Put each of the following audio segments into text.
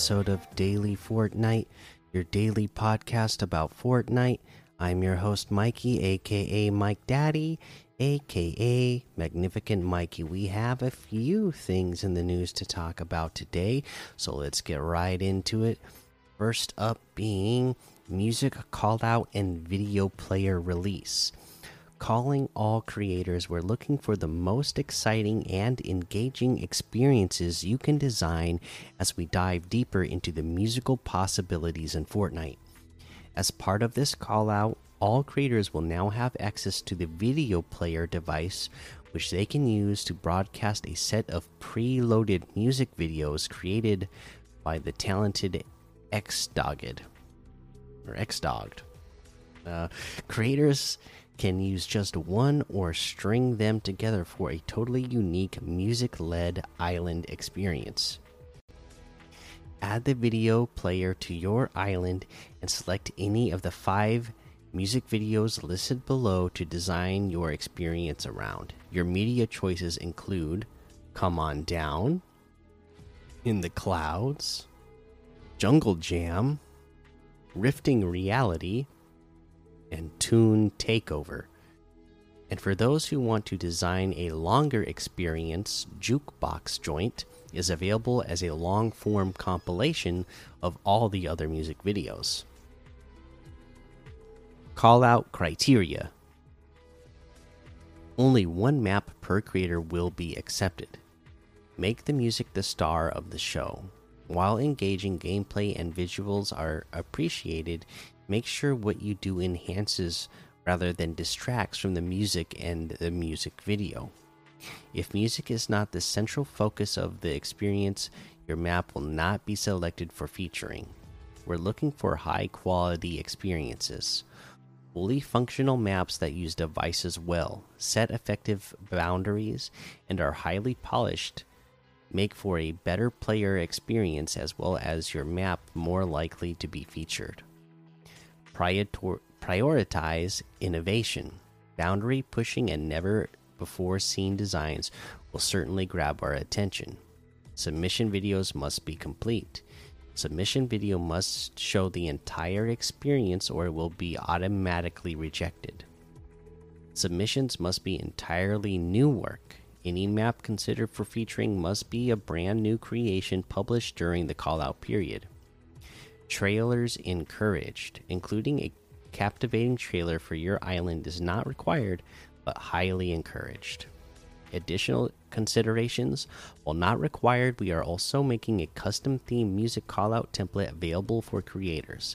episode of Daily Fortnite, your daily podcast about Fortnite. I'm your host, Mikey, aka Mike Daddy, aka Magnificent Mikey. We have a few things in the news to talk about today, so let's get right into it. First up being music call out and video player release calling all creators. We're looking for the most exciting and engaging experiences you can design as we dive deeper into the musical possibilities in Fortnite. As part of this call out, all creators will now have access to the video player device, which they can use to broadcast a set of pre-loaded music videos created by the talented Xdogged or Xdogged. Uh, creators can use just one or string them together for a totally unique music led island experience. Add the video player to your island and select any of the five music videos listed below to design your experience around. Your media choices include Come On Down, In the Clouds, Jungle Jam, Rifting Reality, and Tune Takeover. And for those who want to design a longer experience, Jukebox Joint is available as a long form compilation of all the other music videos. Call out criteria Only one map per creator will be accepted. Make the music the star of the show. While engaging gameplay and visuals are appreciated, make sure what you do enhances rather than distracts from the music and the music video. If music is not the central focus of the experience, your map will not be selected for featuring. We're looking for high quality experiences. Fully functional maps that use devices well, set effective boundaries, and are highly polished make for a better player experience as well as your map more likely to be featured prioritize innovation. Boundary pushing and never before seen designs will certainly grab our attention. Submission videos must be complete. Submission video must show the entire experience or it will be automatically rejected. Submissions must be entirely new work. Any map considered for featuring must be a brand new creation published during the call out period. Trailers encouraged, including a captivating trailer for your island is not required, but highly encouraged. Additional considerations while not required, we are also making a custom theme music callout template available for creators.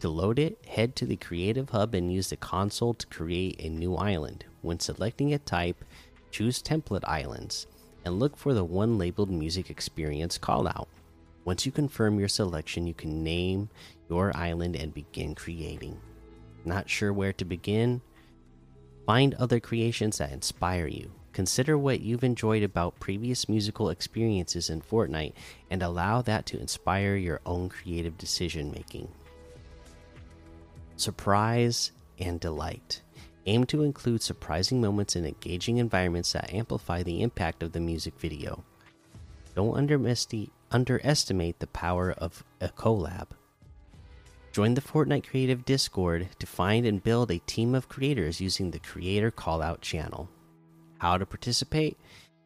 To load it, head to the Creative Hub and use the console to create a new island. When selecting a type, choose Template Islands and look for the one labeled Music Experience callout. Once you confirm your selection, you can name your island and begin creating. Not sure where to begin? Find other creations that inspire you. Consider what you've enjoyed about previous musical experiences in Fortnite and allow that to inspire your own creative decision making. Surprise and delight. Aim to include surprising moments and engaging environments that amplify the impact of the music video. Don't underestimate underestimate the power of a collab. Join the Fortnite Creative Discord to find and build a team of creators using the Creator Callout channel. How to participate?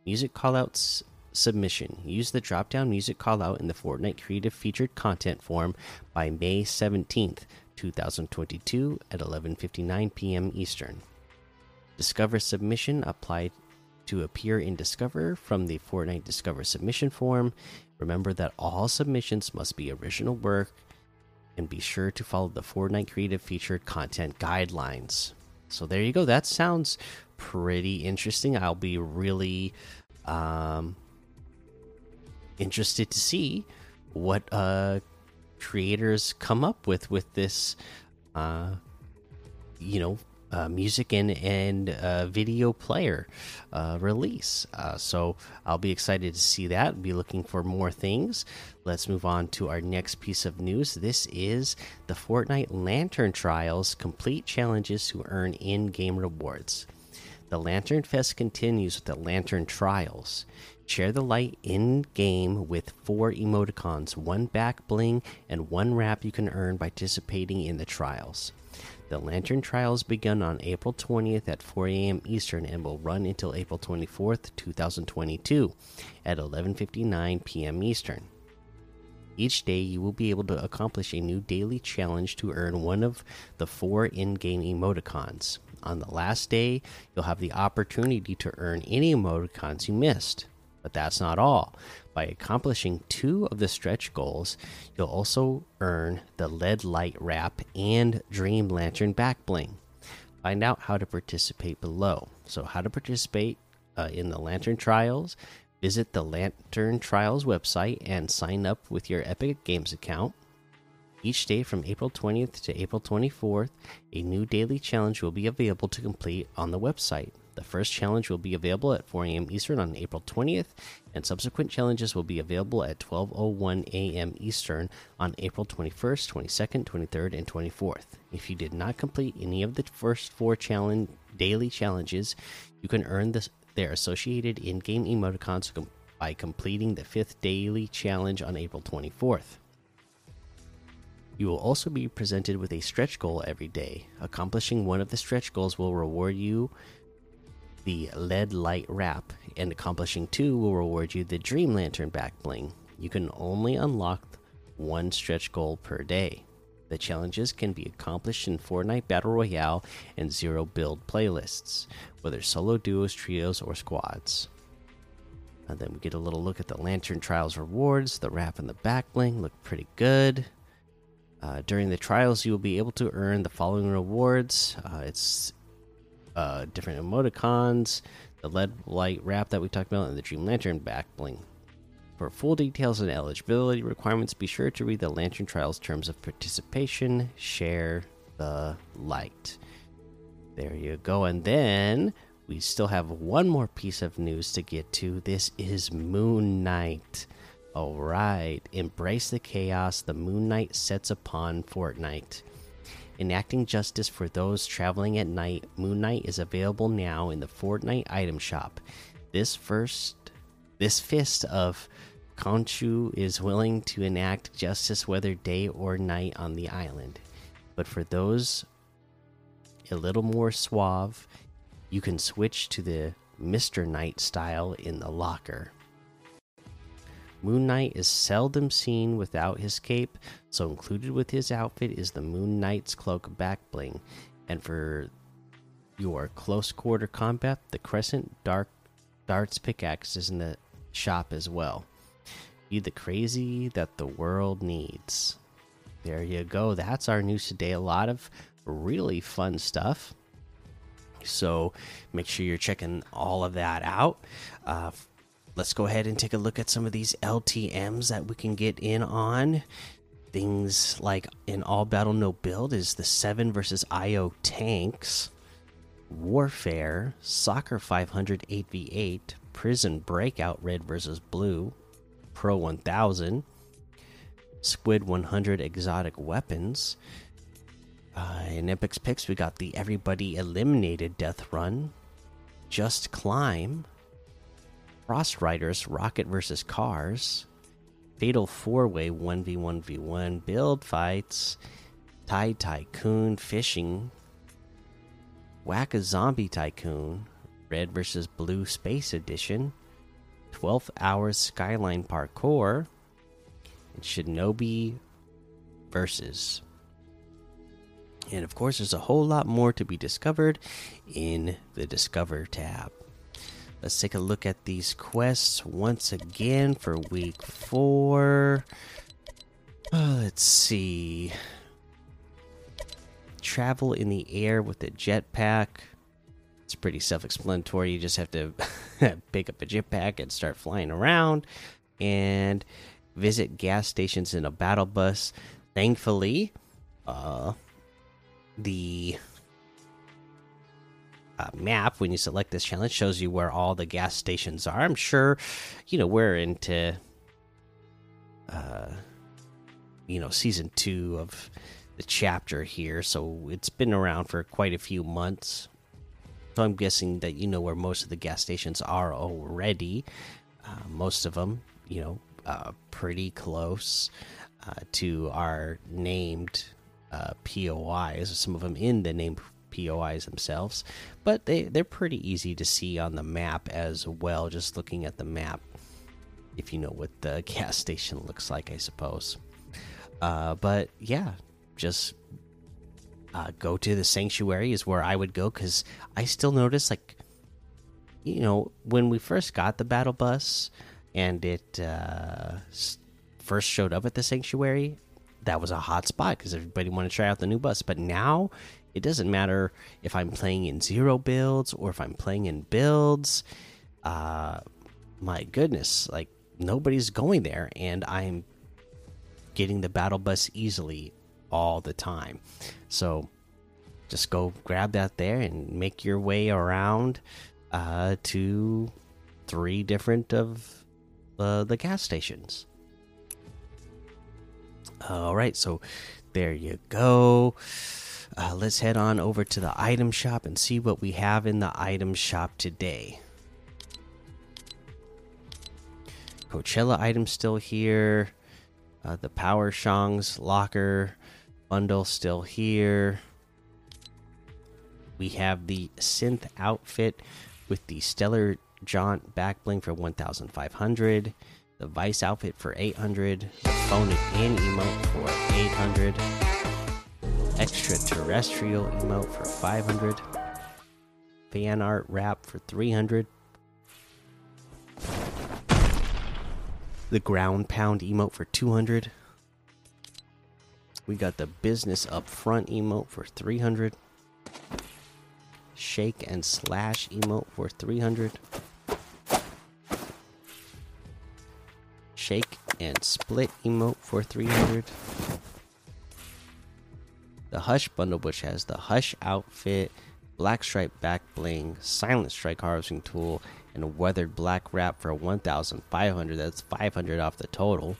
Music Callouts submission. Use the drop down music callout in the Fortnite Creative Featured Content form by May 17th, 2022 at 11:59 p.m. Eastern. Discover submission applied to appear in Discover from the Fortnite Discover submission form. Remember that all submissions must be original work and be sure to follow the Fortnite Creative Featured Content Guidelines. So there you go. That sounds pretty interesting. I'll be really um, interested to see what uh, creators come up with with this, uh, you know, uh, music and and uh, video player uh, release. Uh, so I'll be excited to see that. Be looking for more things. Let's move on to our next piece of news. This is the Fortnite Lantern Trials complete challenges to earn in-game rewards. The Lantern Fest continues with the Lantern Trials. Share the light in game with four emoticons, one back bling, and one wrap you can earn by participating in the trials. The Lantern Trials begun on April 20th at 4 a.m. Eastern and will run until April 24th, 2022 at 11:59 p.m. Eastern. Each day, you will be able to accomplish a new daily challenge to earn one of the four in game emoticons. On the last day, you'll have the opportunity to earn any emoticons you missed. But that's not all. By accomplishing two of the stretch goals, you'll also earn the LED light wrap and Dream Lantern back bling. Find out how to participate below. So, how to participate uh, in the Lantern Trials Visit the Lantern Trials website and sign up with your Epic Games account. Each day from April 20th to April 24th, a new daily challenge will be available to complete on the website. The first challenge will be available at 4 a.m. Eastern on April 20th, and subsequent challenges will be available at 12:01 a.m. Eastern on April 21st, 22nd, 23rd, and 24th. If you did not complete any of the first four challenge daily challenges, you can earn this their associated in game emoticons by completing the fifth daily challenge on April 24th. You will also be presented with a stretch goal every day. Accomplishing one of the stretch goals will reward you the LED light wrap, and accomplishing two will reward you the Dream Lantern back bling. You can only unlock one stretch goal per day. The challenges can be accomplished in Fortnite Battle Royale and Zero Build playlists, whether solo, duos, trios, or squads. And then we get a little look at the Lantern Trials rewards. The wrap and the back bling look pretty good. Uh, during the trials, you will be able to earn the following rewards. Uh, it's uh, different emoticons, the LED light wrap that we talked about, and the Dream Lantern back bling. For full details and eligibility requirements, be sure to read the Lantern Trials Terms of Participation. Share the light. There you go. And then we still have one more piece of news to get to. This is Moon Knight. All right. Embrace the chaos the Moon Knight sets upon Fortnite. Enacting justice for those traveling at night, Moon Knight is available now in the Fortnite item shop. This first this fist of Khonshu is willing to enact justice whether day or night on the island. But for those a little more suave, you can switch to the Mr. Knight style in the locker. Moon Knight is seldom seen without his cape, so included with his outfit is the Moon Knight's cloak back bling. And for your close quarter combat, the Crescent Dark Darts pickaxe is in the shop as well. Be the crazy that the world needs. There you go. That's our news today. A lot of really fun stuff. So make sure you're checking all of that out. Uh, let's go ahead and take a look at some of these LTMs that we can get in on. Things like in all battle no build is the 7 versus IO tanks, Warfare, Soccer 500 8v8, Prison Breakout Red versus Blue, Pro 1000, Squid 100 Exotic Weapons, uh, in Epic's picks, we got the Everybody Eliminated Death Run, Just Climb, Frost Riders Rocket vs. Cars, Fatal Four Way 1v1v1 Build Fights, Tide Tycoon Fishing, Whack a Zombie Tycoon, Red vs. Blue Space Edition, 12 Hours Skyline Parkour, and Shinobi Versus. And of course, there's a whole lot more to be discovered in the Discover tab. Let's take a look at these quests once again for week four. Uh, let's see. Travel in the air with a jetpack. It's pretty self explanatory. You just have to pick up a jetpack and start flying around and visit gas stations in a battle bus. Thankfully, uh, the uh, map when you select this challenge shows you where all the gas stations are. I'm sure, you know, we're into, uh, you know, season two of the chapter here, so it's been around for quite a few months. So I'm guessing that you know where most of the gas stations are already. Uh, most of them, you know, uh, pretty close uh, to our named uh, POIs. Some of them in the named POIs themselves, but they they're pretty easy to see on the map as well. Just looking at the map, if you know what the gas station looks like, I suppose. Uh, but yeah, just uh, go to the sanctuary is where I would go because I still notice like, you know, when we first got the battle bus and it uh, first showed up at the sanctuary, that was a hot spot because everybody wanted to try out the new bus. But now it doesn't matter if I'm playing in zero builds or if I'm playing in builds. Uh, my goodness, like nobody's going there, and I'm getting the battle bus easily all the time. So just go grab that there and make your way around uh, to three different of uh, the gas stations. All right, so there you go. Uh, let's head on over to the item shop and see what we have in the item shop today. Coachella item still here. Uh, the Power Shang's locker bundle still here. We have the synth outfit with the Stellar Jaunt back bling for 1,500. The Vice outfit for 800. The phone and emote for 800 extraterrestrial emote for 500 fan art wrap for 300 the ground pound emote for 200 we got the business up front emote for 300 shake and slash emote for 300 shake and split emote for 300 the Hush bundle, which has the Hush outfit, Black Stripe back bling, Silent Strike harvesting tool, and a weathered black wrap for 1,500. That's 500 off the total.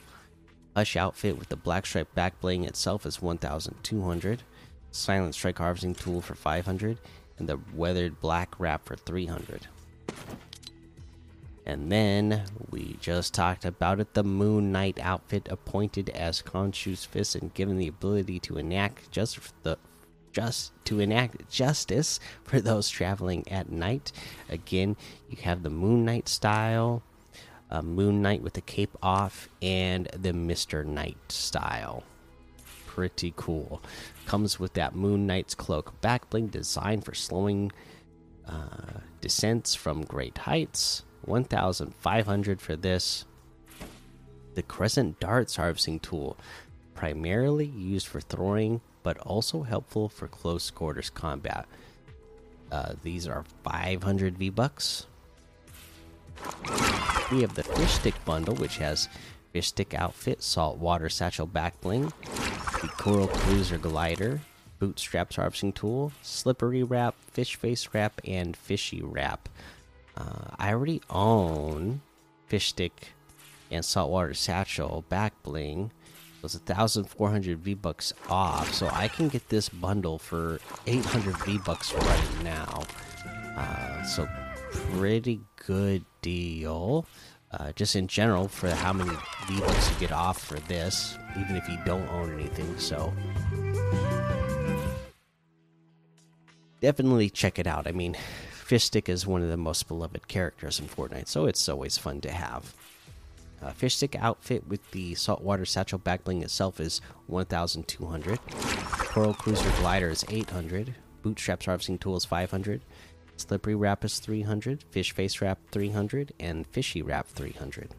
Hush outfit with the Black Stripe back bling itself is 1,200. Silent Strike harvesting tool for 500, and the weathered black wrap for 300. And then we just talked about it the Moon Knight outfit appointed as Khonshu's fist and given the ability to enact just the just to enact justice for those traveling at night. Again, you have the Moon Knight style, uh, Moon Knight with the cape off, and the Mister Knight style. Pretty cool. Comes with that Moon Knight's cloak back bling designed for slowing uh, descents from great heights 1500 for this. The Crescent Darts harvesting tool, primarily used for throwing, but also helpful for close quarters combat. Uh, these are 500 V bucks. We have the fish stick bundle, which has fish stick outfit, Salt Water satchel back bling, the coral cruiser glider, bootstraps harvesting tool, slippery wrap, fish face wrap, and fishy wrap. Uh, I already own fish stick and saltwater satchel back bling. So it's 1,400 V bucks off. So I can get this bundle for 800 V bucks right now. Uh, so pretty good deal. Uh, just in general for how many V bucks you get off for this, even if you don't own anything. So definitely check it out. I mean, Fishstick is one of the most beloved characters in Fortnite, so it's always fun to have. Uh, Fishstick outfit with the saltwater satchel backbling itself is 1,200. Coral Cruiser glider is 800. Bootstraps harvesting tool is 500. Slippery wrap is 300. Fish face wrap 300, and Fishy wrap 300.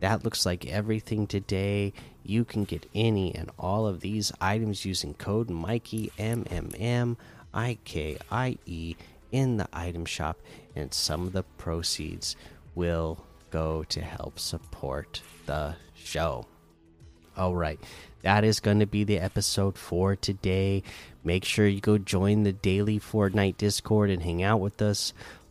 That looks like everything today. You can get any and all of these items using code Mikey M M M I K I E in the item shop, and some of the proceeds will go to help support the show. All right, that is going to be the episode for today. Make sure you go join the daily Fortnite Discord and hang out with us.